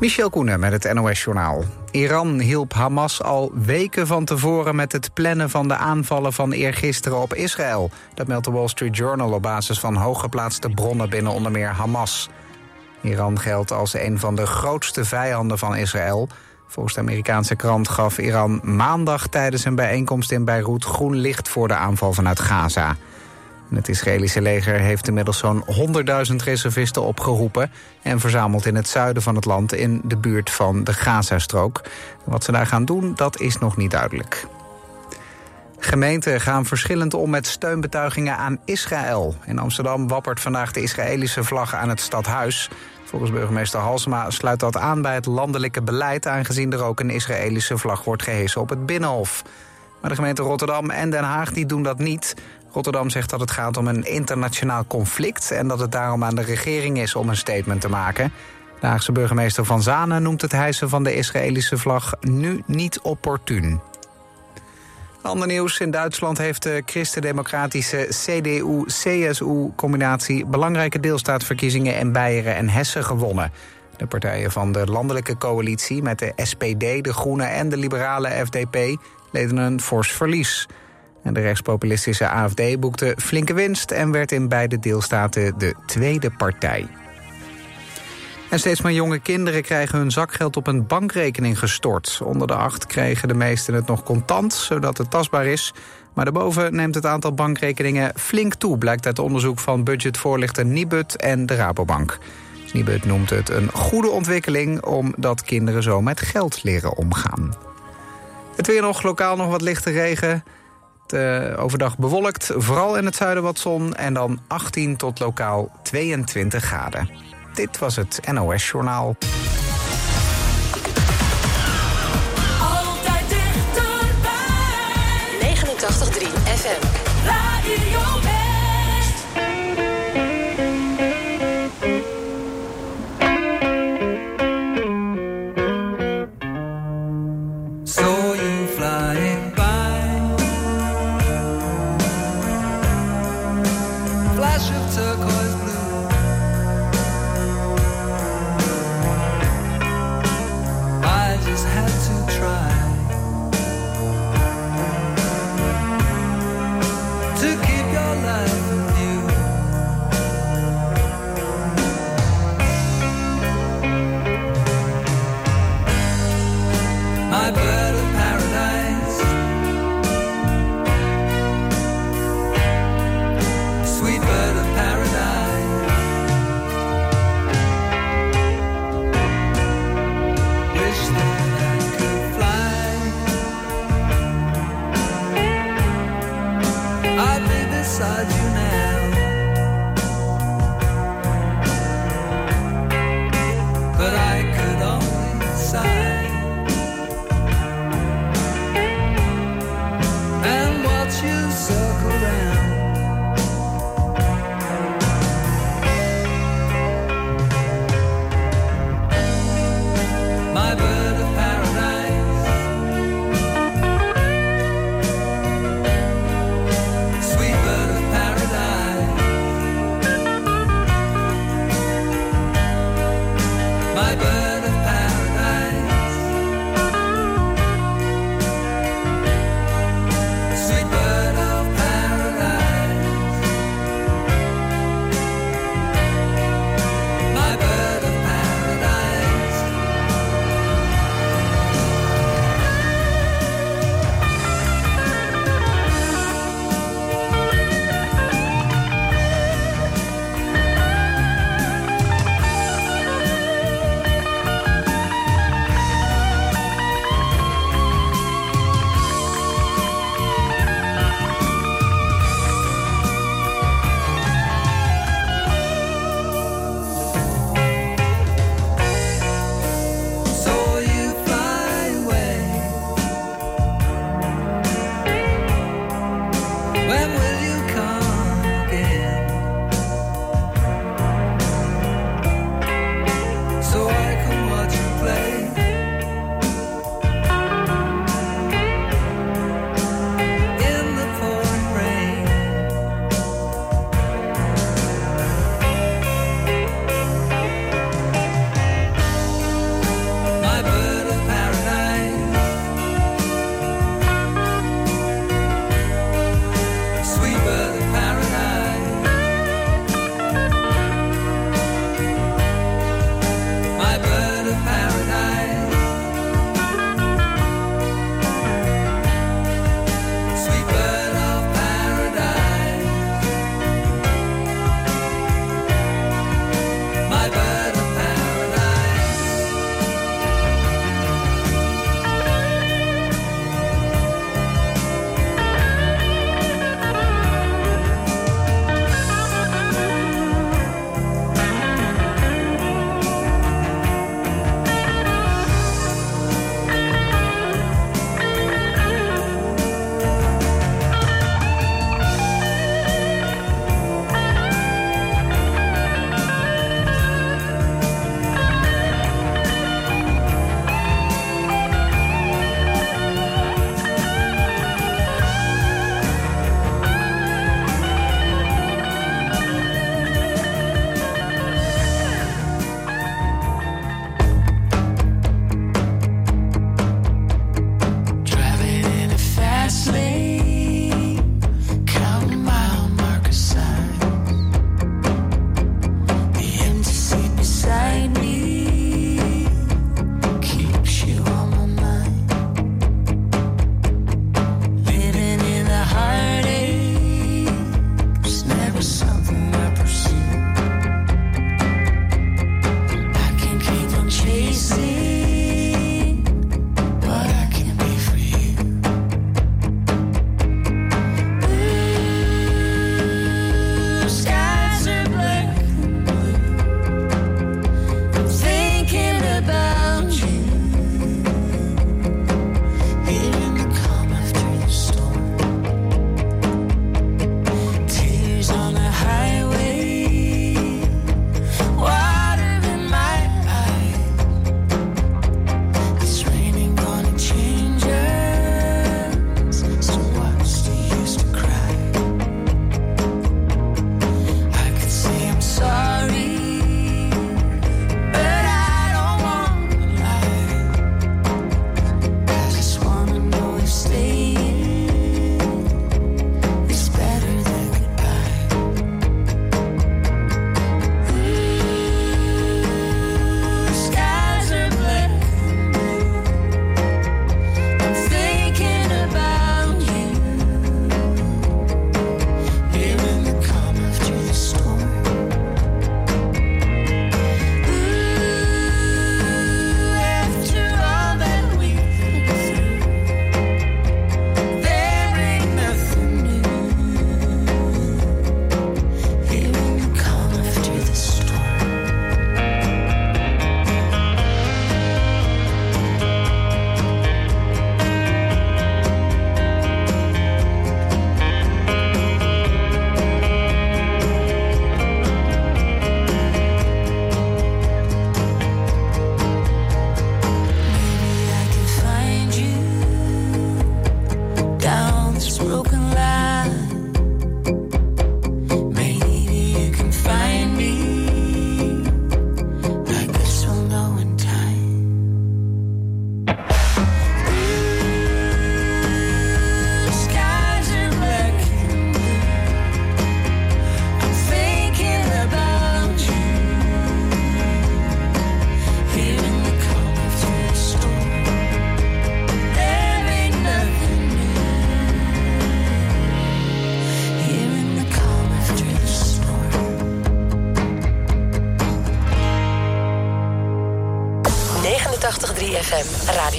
Michel Koenen met het NOS-journaal. Iran hielp Hamas al weken van tevoren met het plannen van de aanvallen van eergisteren op Israël. Dat meldt de Wall Street Journal op basis van hooggeplaatste bronnen binnen onder meer Hamas. Iran geldt als een van de grootste vijanden van Israël. Volgens de Amerikaanse krant gaf Iran maandag tijdens een bijeenkomst in Beirut groen licht voor de aanval vanuit Gaza. Het Israëlische leger heeft inmiddels zo'n 100.000 reservisten opgeroepen... en verzameld in het zuiden van het land in de buurt van de Gazastrook. Wat ze daar gaan doen, dat is nog niet duidelijk. Gemeenten gaan verschillend om met steunbetuigingen aan Israël. In Amsterdam wappert vandaag de Israëlische vlag aan het stadhuis. Volgens burgemeester Halsema sluit dat aan bij het landelijke beleid... aangezien er ook een Israëlische vlag wordt gehesen op het Binnenhof. Maar de gemeenten Rotterdam en Den Haag die doen dat niet. Rotterdam zegt dat het gaat om een internationaal conflict... en dat het daarom aan de regering is om een statement te maken. De Haagse burgemeester Van Zanen noemt het hijsen van de Israëlische vlag nu niet opportun. Ander nieuws. In Duitsland heeft de christendemocratische CDU-CSU-combinatie... belangrijke deelstaatverkiezingen in Beieren en Hessen gewonnen. De partijen van de landelijke coalitie met de SPD, de Groenen en de liberale FDP... leden een fors verlies. En de rechtspopulistische AFD boekte flinke winst... en werd in beide deelstaten de tweede partij. En steeds meer jonge kinderen krijgen hun zakgeld op een bankrekening gestort. Onder de acht kregen de meesten het nog contant, zodat het tastbaar is. Maar daarboven neemt het aantal bankrekeningen flink toe... blijkt uit onderzoek van budgetvoorlichter Nibud en de Rabobank. Nibud noemt het een goede ontwikkeling... omdat kinderen zo met geld leren omgaan. Het weer nog, lokaal nog wat lichte regen... Uh, overdag bewolkt, vooral in het zuiden wat zon... en dan 18 tot lokaal 22 graden. Dit was het NOS Journaal.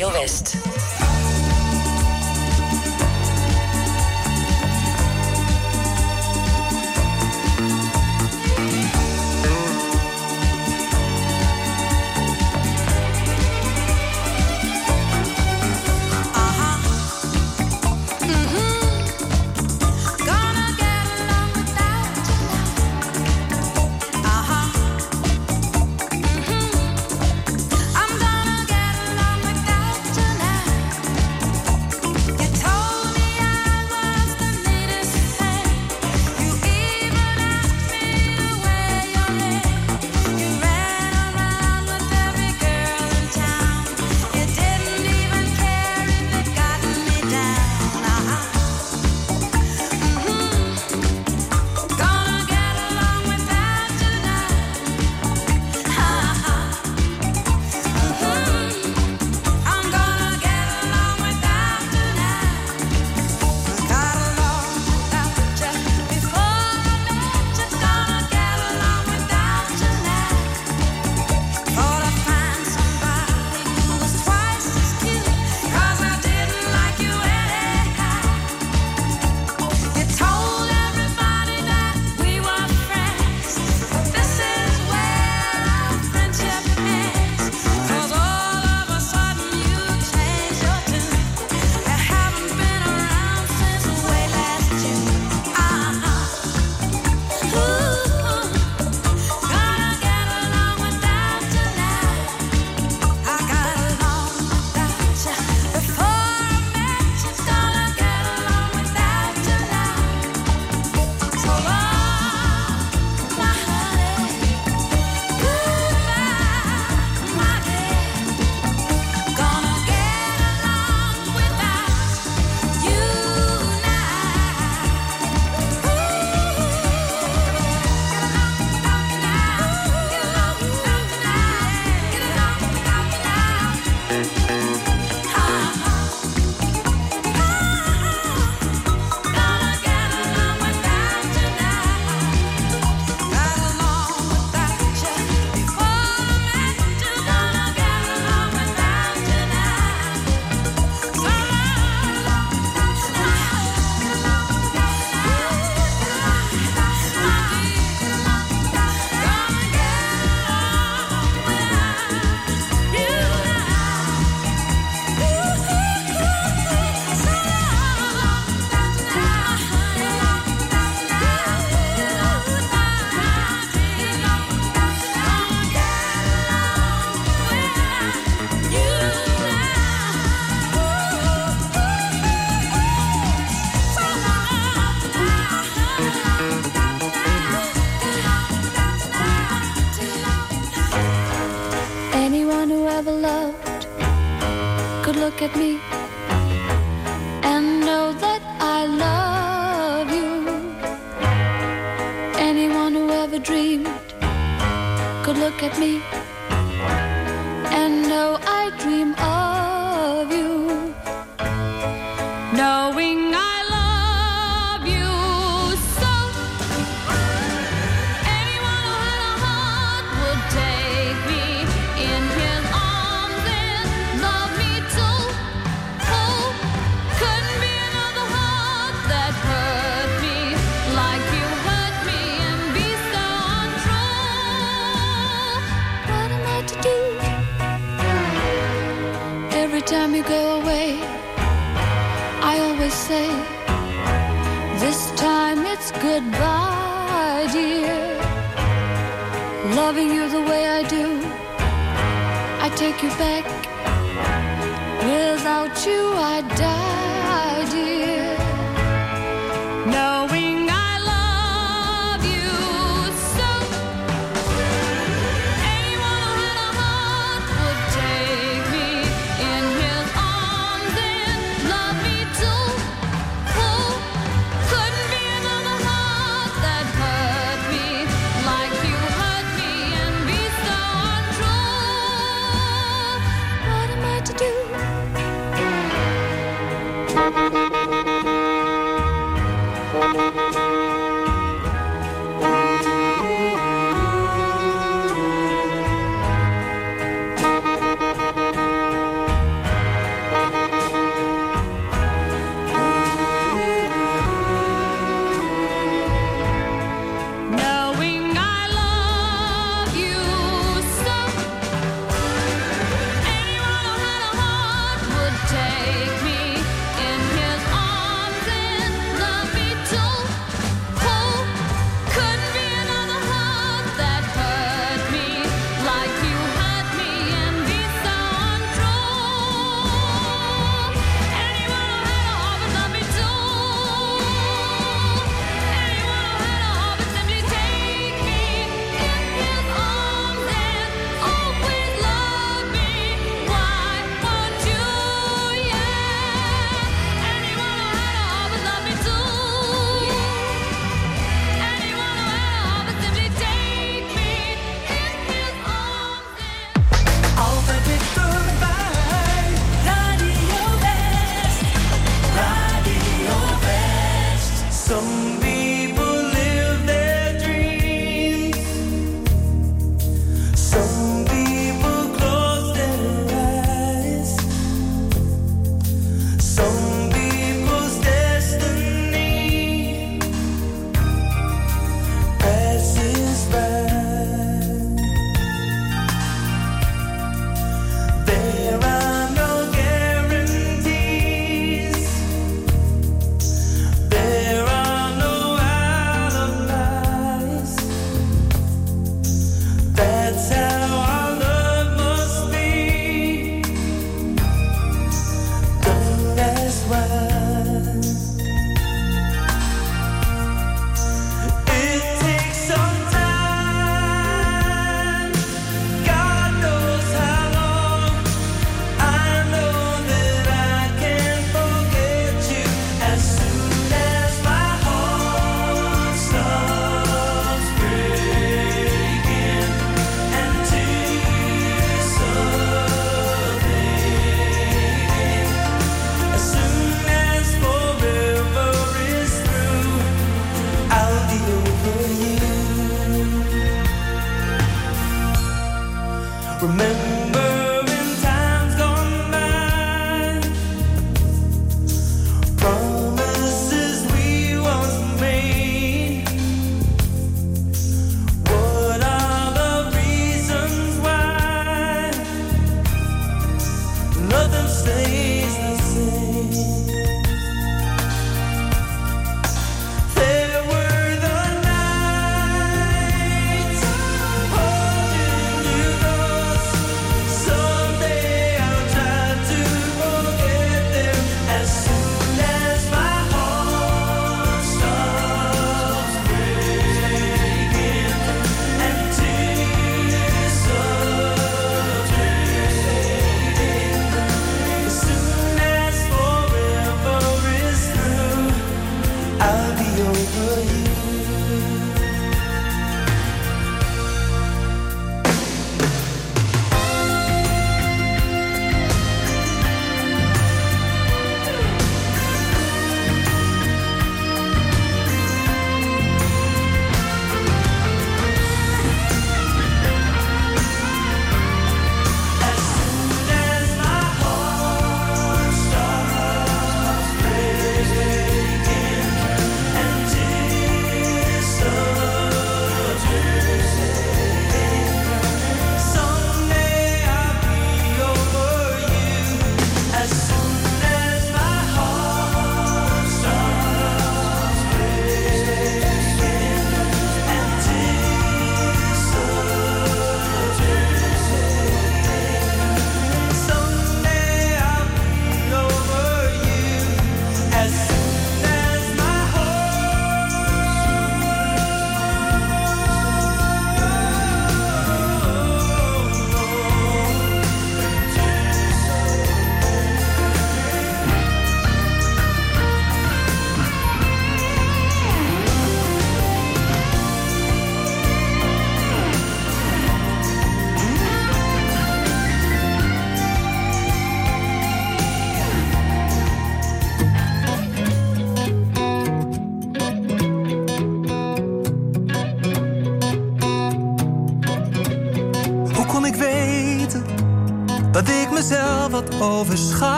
FM, Radio you go away, I always say, This time it's goodbye, dear. Loving you the way I do, I take you back. Without you, I die.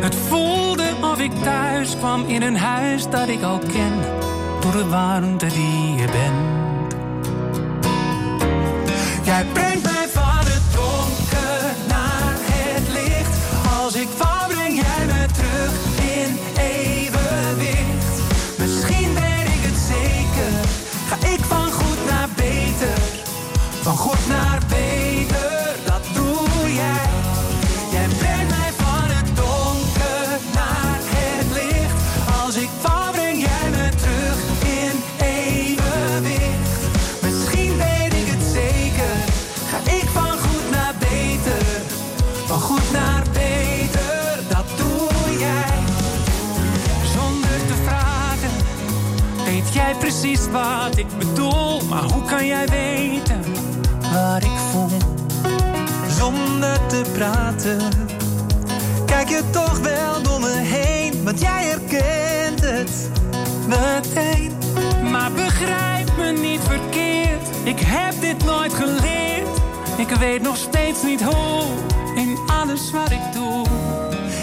Het voelde of ik thuis kwam in een huis dat ik al ken, door de warmte die je bent. Jij bent. wat ik bedoel, maar hoe kan jij weten wat ik voel? Zonder te praten, kijk je toch wel door me heen, want jij herkent het meteen. Maar begrijp me niet verkeerd, ik heb dit nooit geleerd. Ik weet nog steeds niet hoe in alles wat ik doe.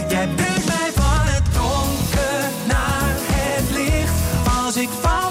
Jij brengt mij van het donker naar het licht als ik val.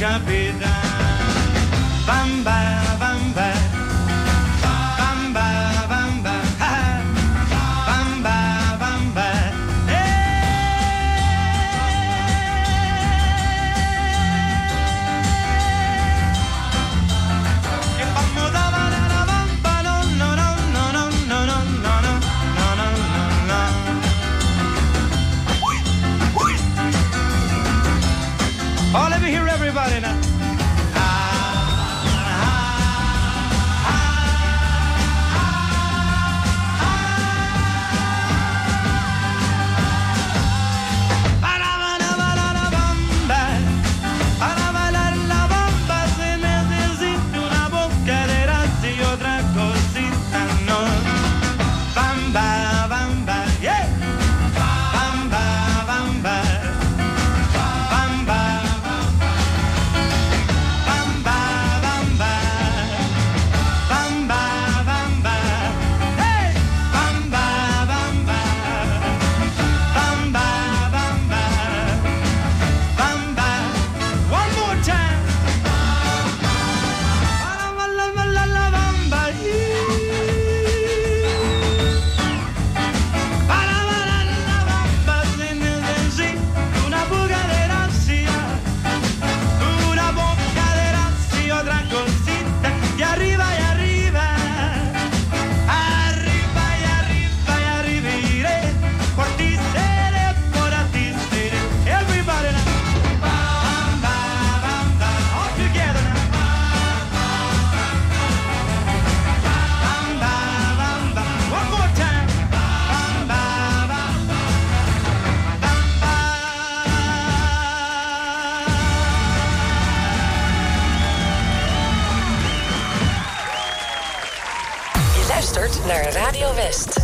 cabida. West.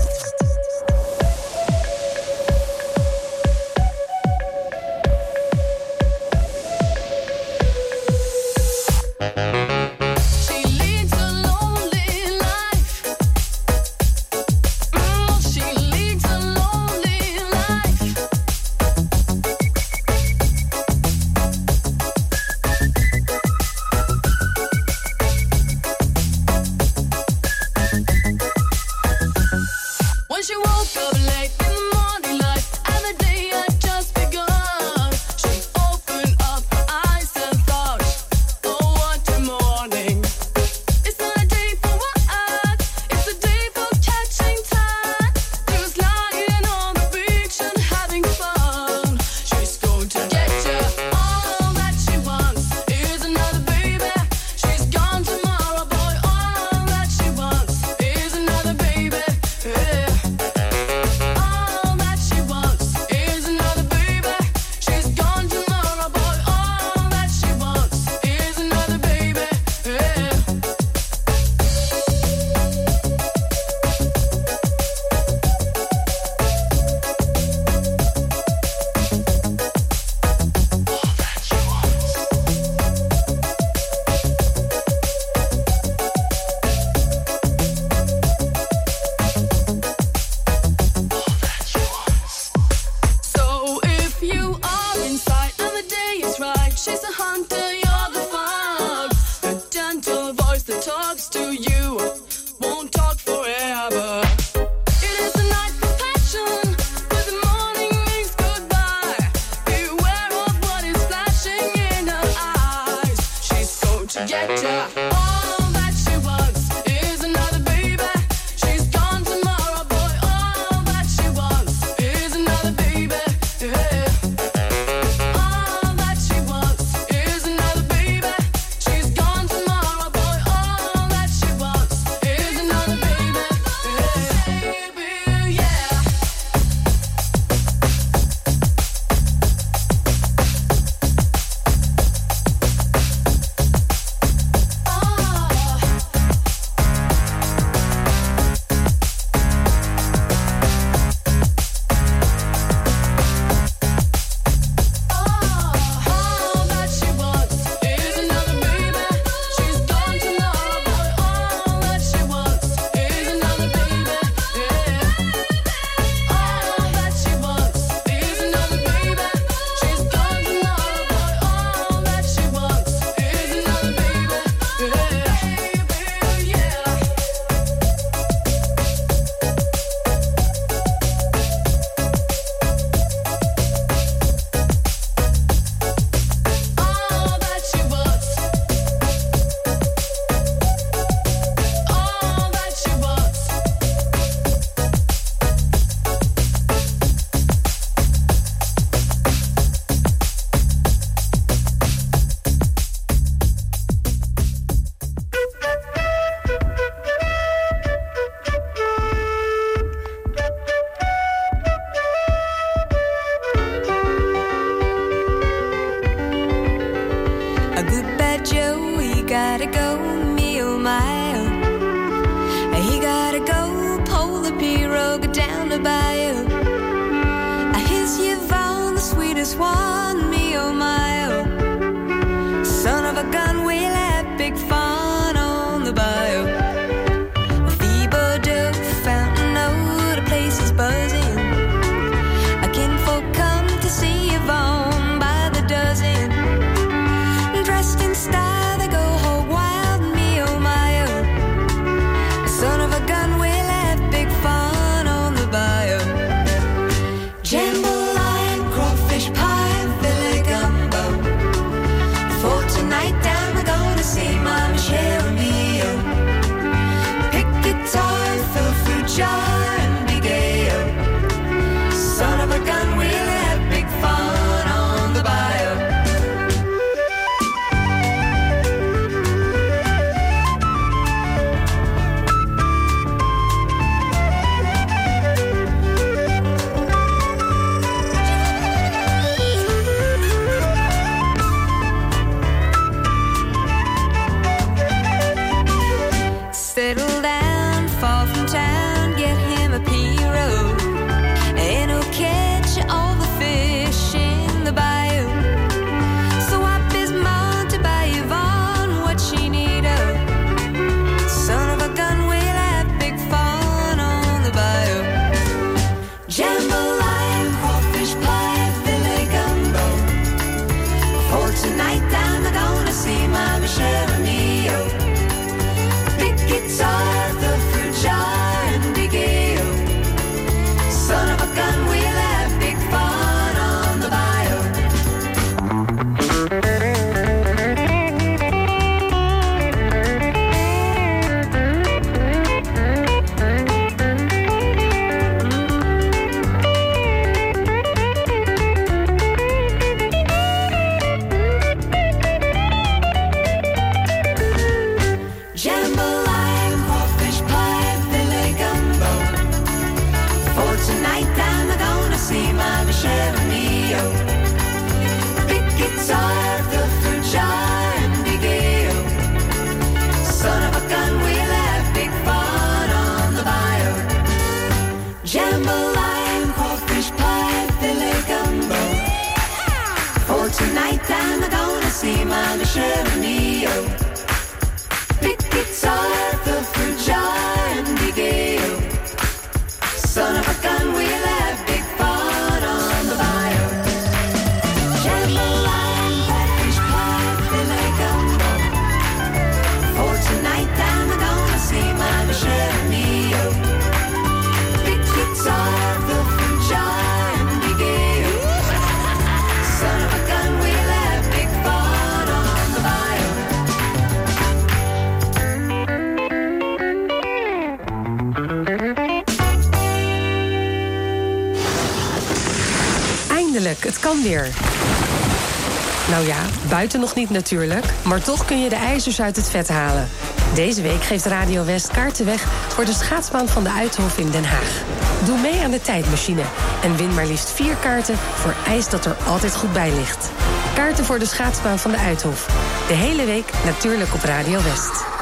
Nou ja, buiten nog niet natuurlijk, maar toch kun je de ijzers uit het vet halen. Deze week geeft Radio West kaarten weg voor de schaatsbaan van de Uithof in Den Haag. Doe mee aan de tijdmachine en win maar liefst vier kaarten voor ijs dat er altijd goed bij ligt. Kaarten voor de schaatsbaan van de Uithof. De hele week natuurlijk op Radio West.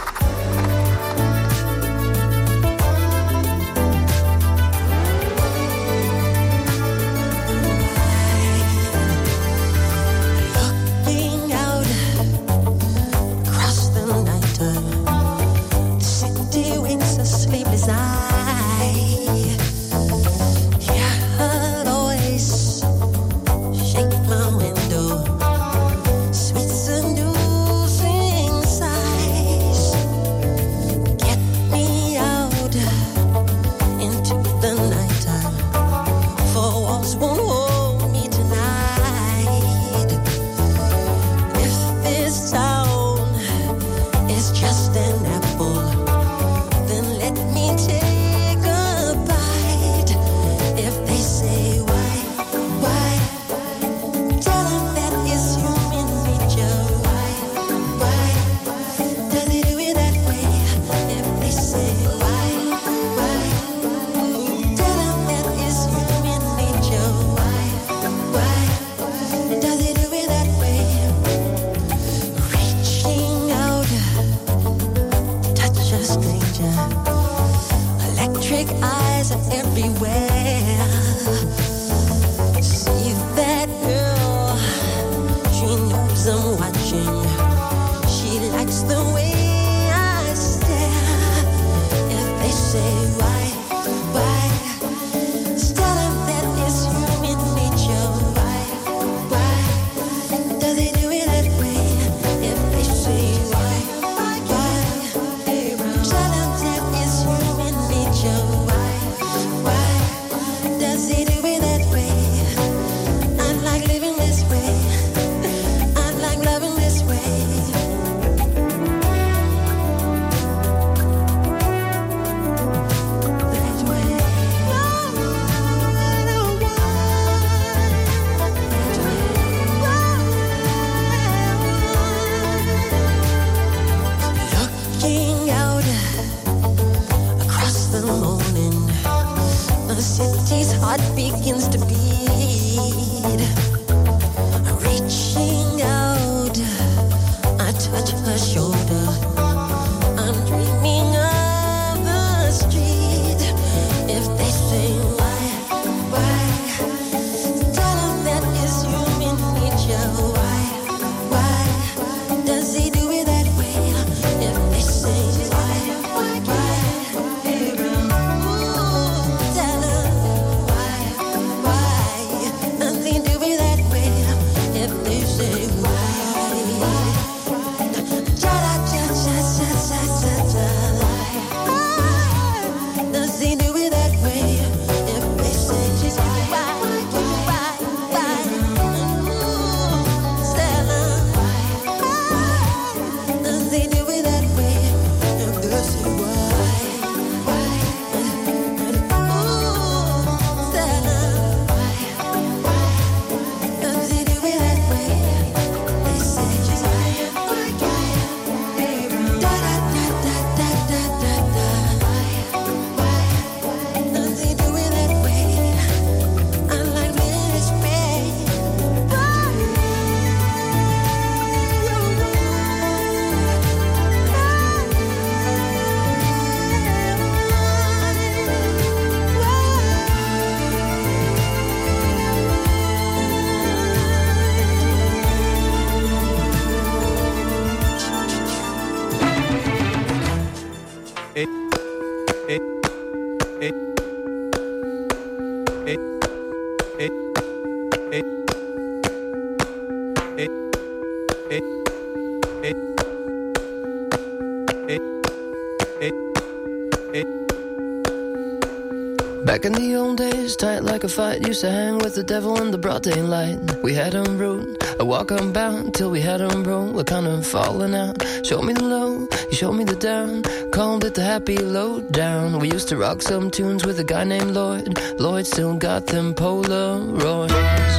fight. Used to hang with the devil in the broad daylight. We had him rude, I walk unbound till we had him roll. We're kind of falling out. Show me the low, you showed me the down. Called it the happy low down. We used to rock some tunes with a guy named Lloyd. Lloyd still got them Polaroids.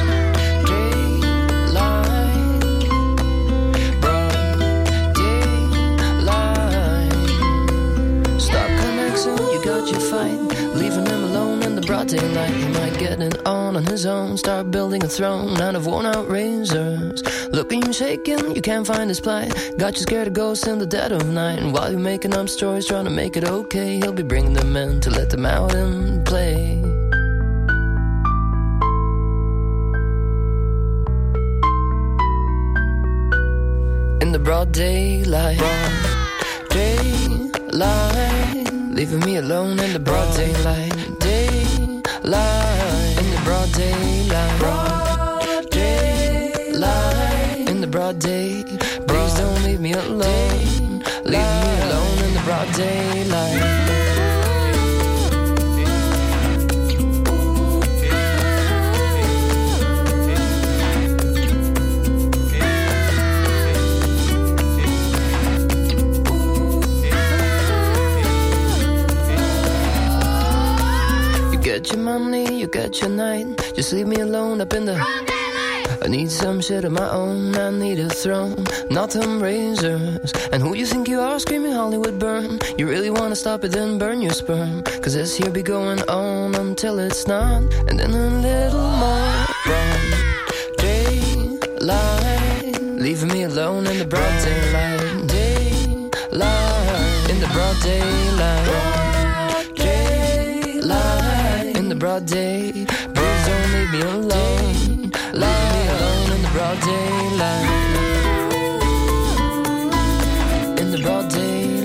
broad daylight on on his own, start building a throne out of worn out razors. Looking you shaking, you can't find his plight. Got you scared of ghosts in the dead of night. And while you're making up stories, trying to make it okay, he'll be bringing them in to let them out and play. in the broad daylight. Daylight, leaving me alone in the broad. Daylight, broad day. Please don't leave me alone. Leave me alone in the broad daylight. You get your money, you get your night. Just leave me alone up in the. I need some shit of my own. I need a throne, not them razors. And who you think you are screaming Hollywood burn? You really wanna stop it, then burn your sperm. Cause this here be going on until it's not. And then a little more daylight. Leaving me alone in the broad daylight. Daylight, in the broad daylight. Daylight, in the broad day. Please don't leave me alone. Leave broad daylight. In the broad daylight.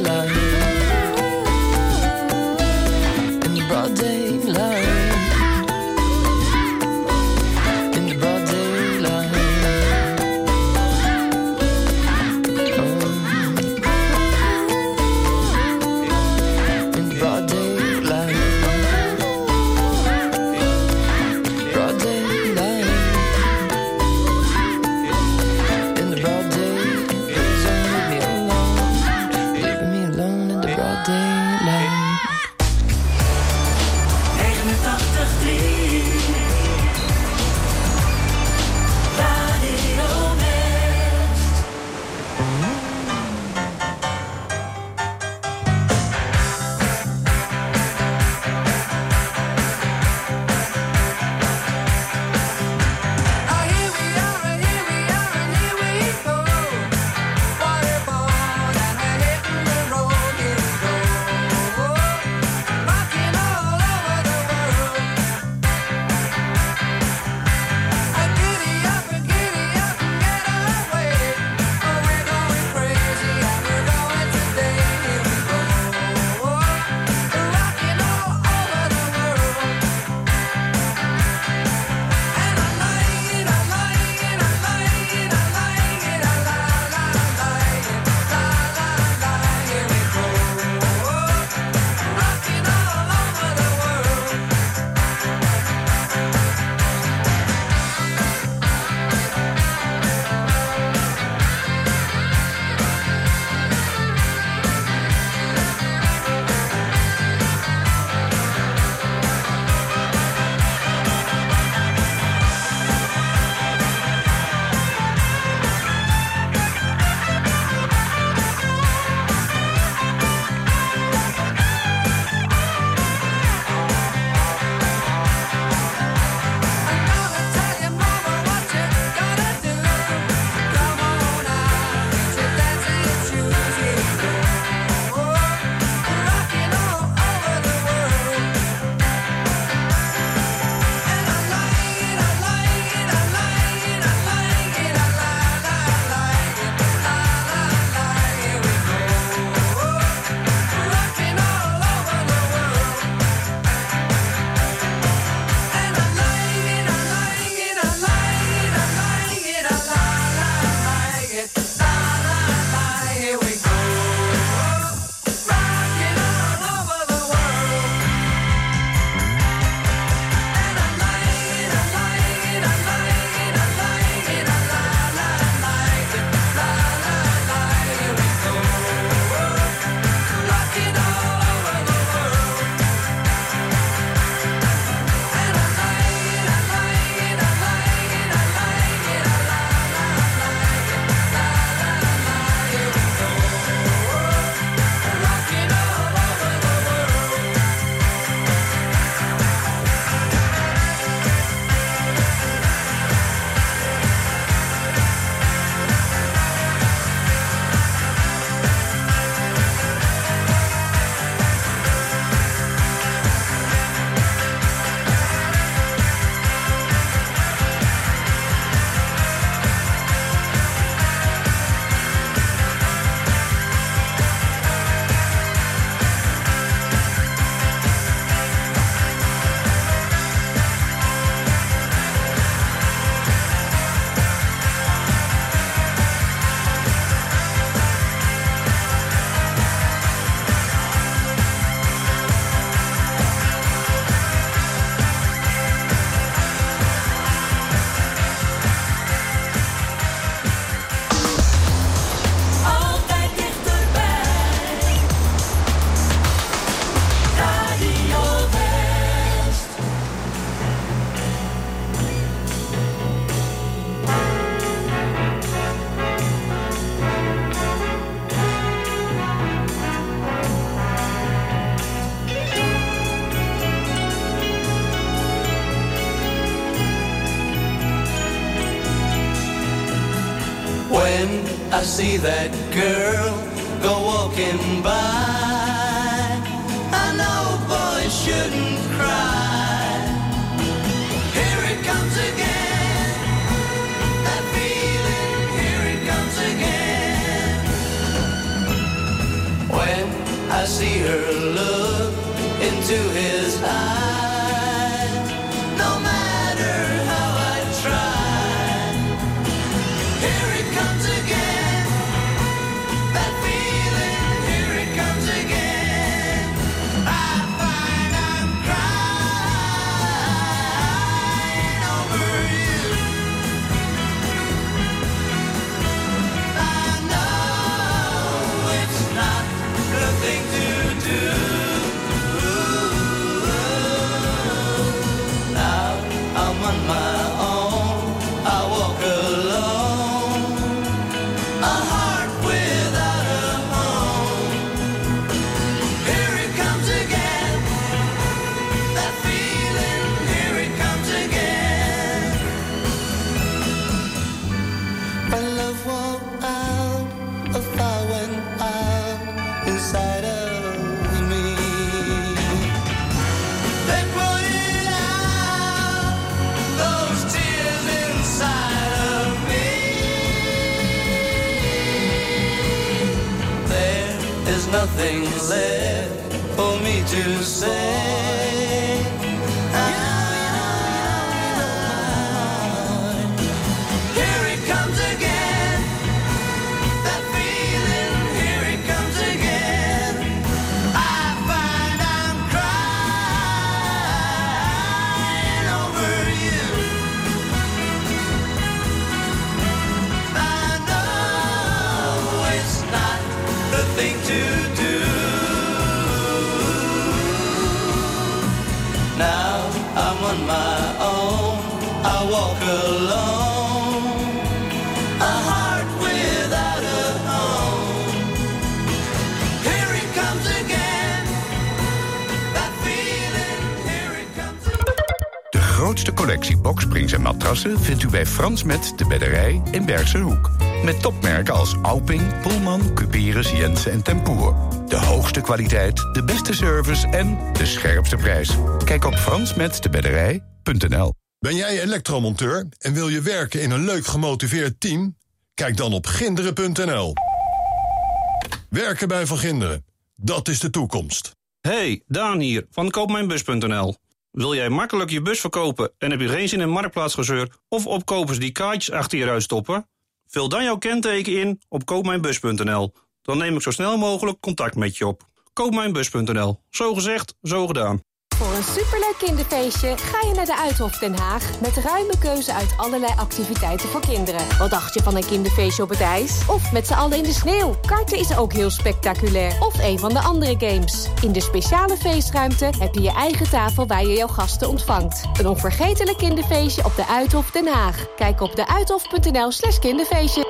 See that girl go walking by, I know boys shouldn't cry. Here it comes again, that feeling, here it comes again. When I see her look into his eyes, nothing left for me to say. Frans Met de Bedderij in Bergse Hoek. Met topmerken als Alping, Pullman, Cuperus, Jensen en Tempoer. De hoogste kwaliteit, de beste service en de scherpste prijs. Kijk op fransmetdebedderij.nl Ben jij elektromonteur en wil je werken in een leuk gemotiveerd team? Kijk dan op ginderen.nl. Werken bij Van Ginderen, dat is de toekomst. Hey, Daan hier van koopmijnbus.nl. Wil jij makkelijk je bus verkopen en heb je geen zin in marktplaatsgezeur of opkopers die kaartjes achter je ruit stoppen? Vul dan jouw kenteken in op koopmijnbus.nl. Dan neem ik zo snel mogelijk contact met je op. Koopmijnbus.nl. Zo gezegd, zo gedaan. Voor een superleuk kinderfeestje ga je naar de Uithof Den Haag... met ruime keuze uit allerlei activiteiten voor kinderen. Wat dacht je van een kinderfeestje op het ijs? Of met z'n allen in de sneeuw? Karten is ook heel spectaculair. Of een van de andere games. In de speciale feestruimte heb je je eigen tafel waar je jouw gasten ontvangt. Een onvergetelijk kinderfeestje op de Uithof Den Haag. Kijk op deuithof.nl slash kinderfeestje.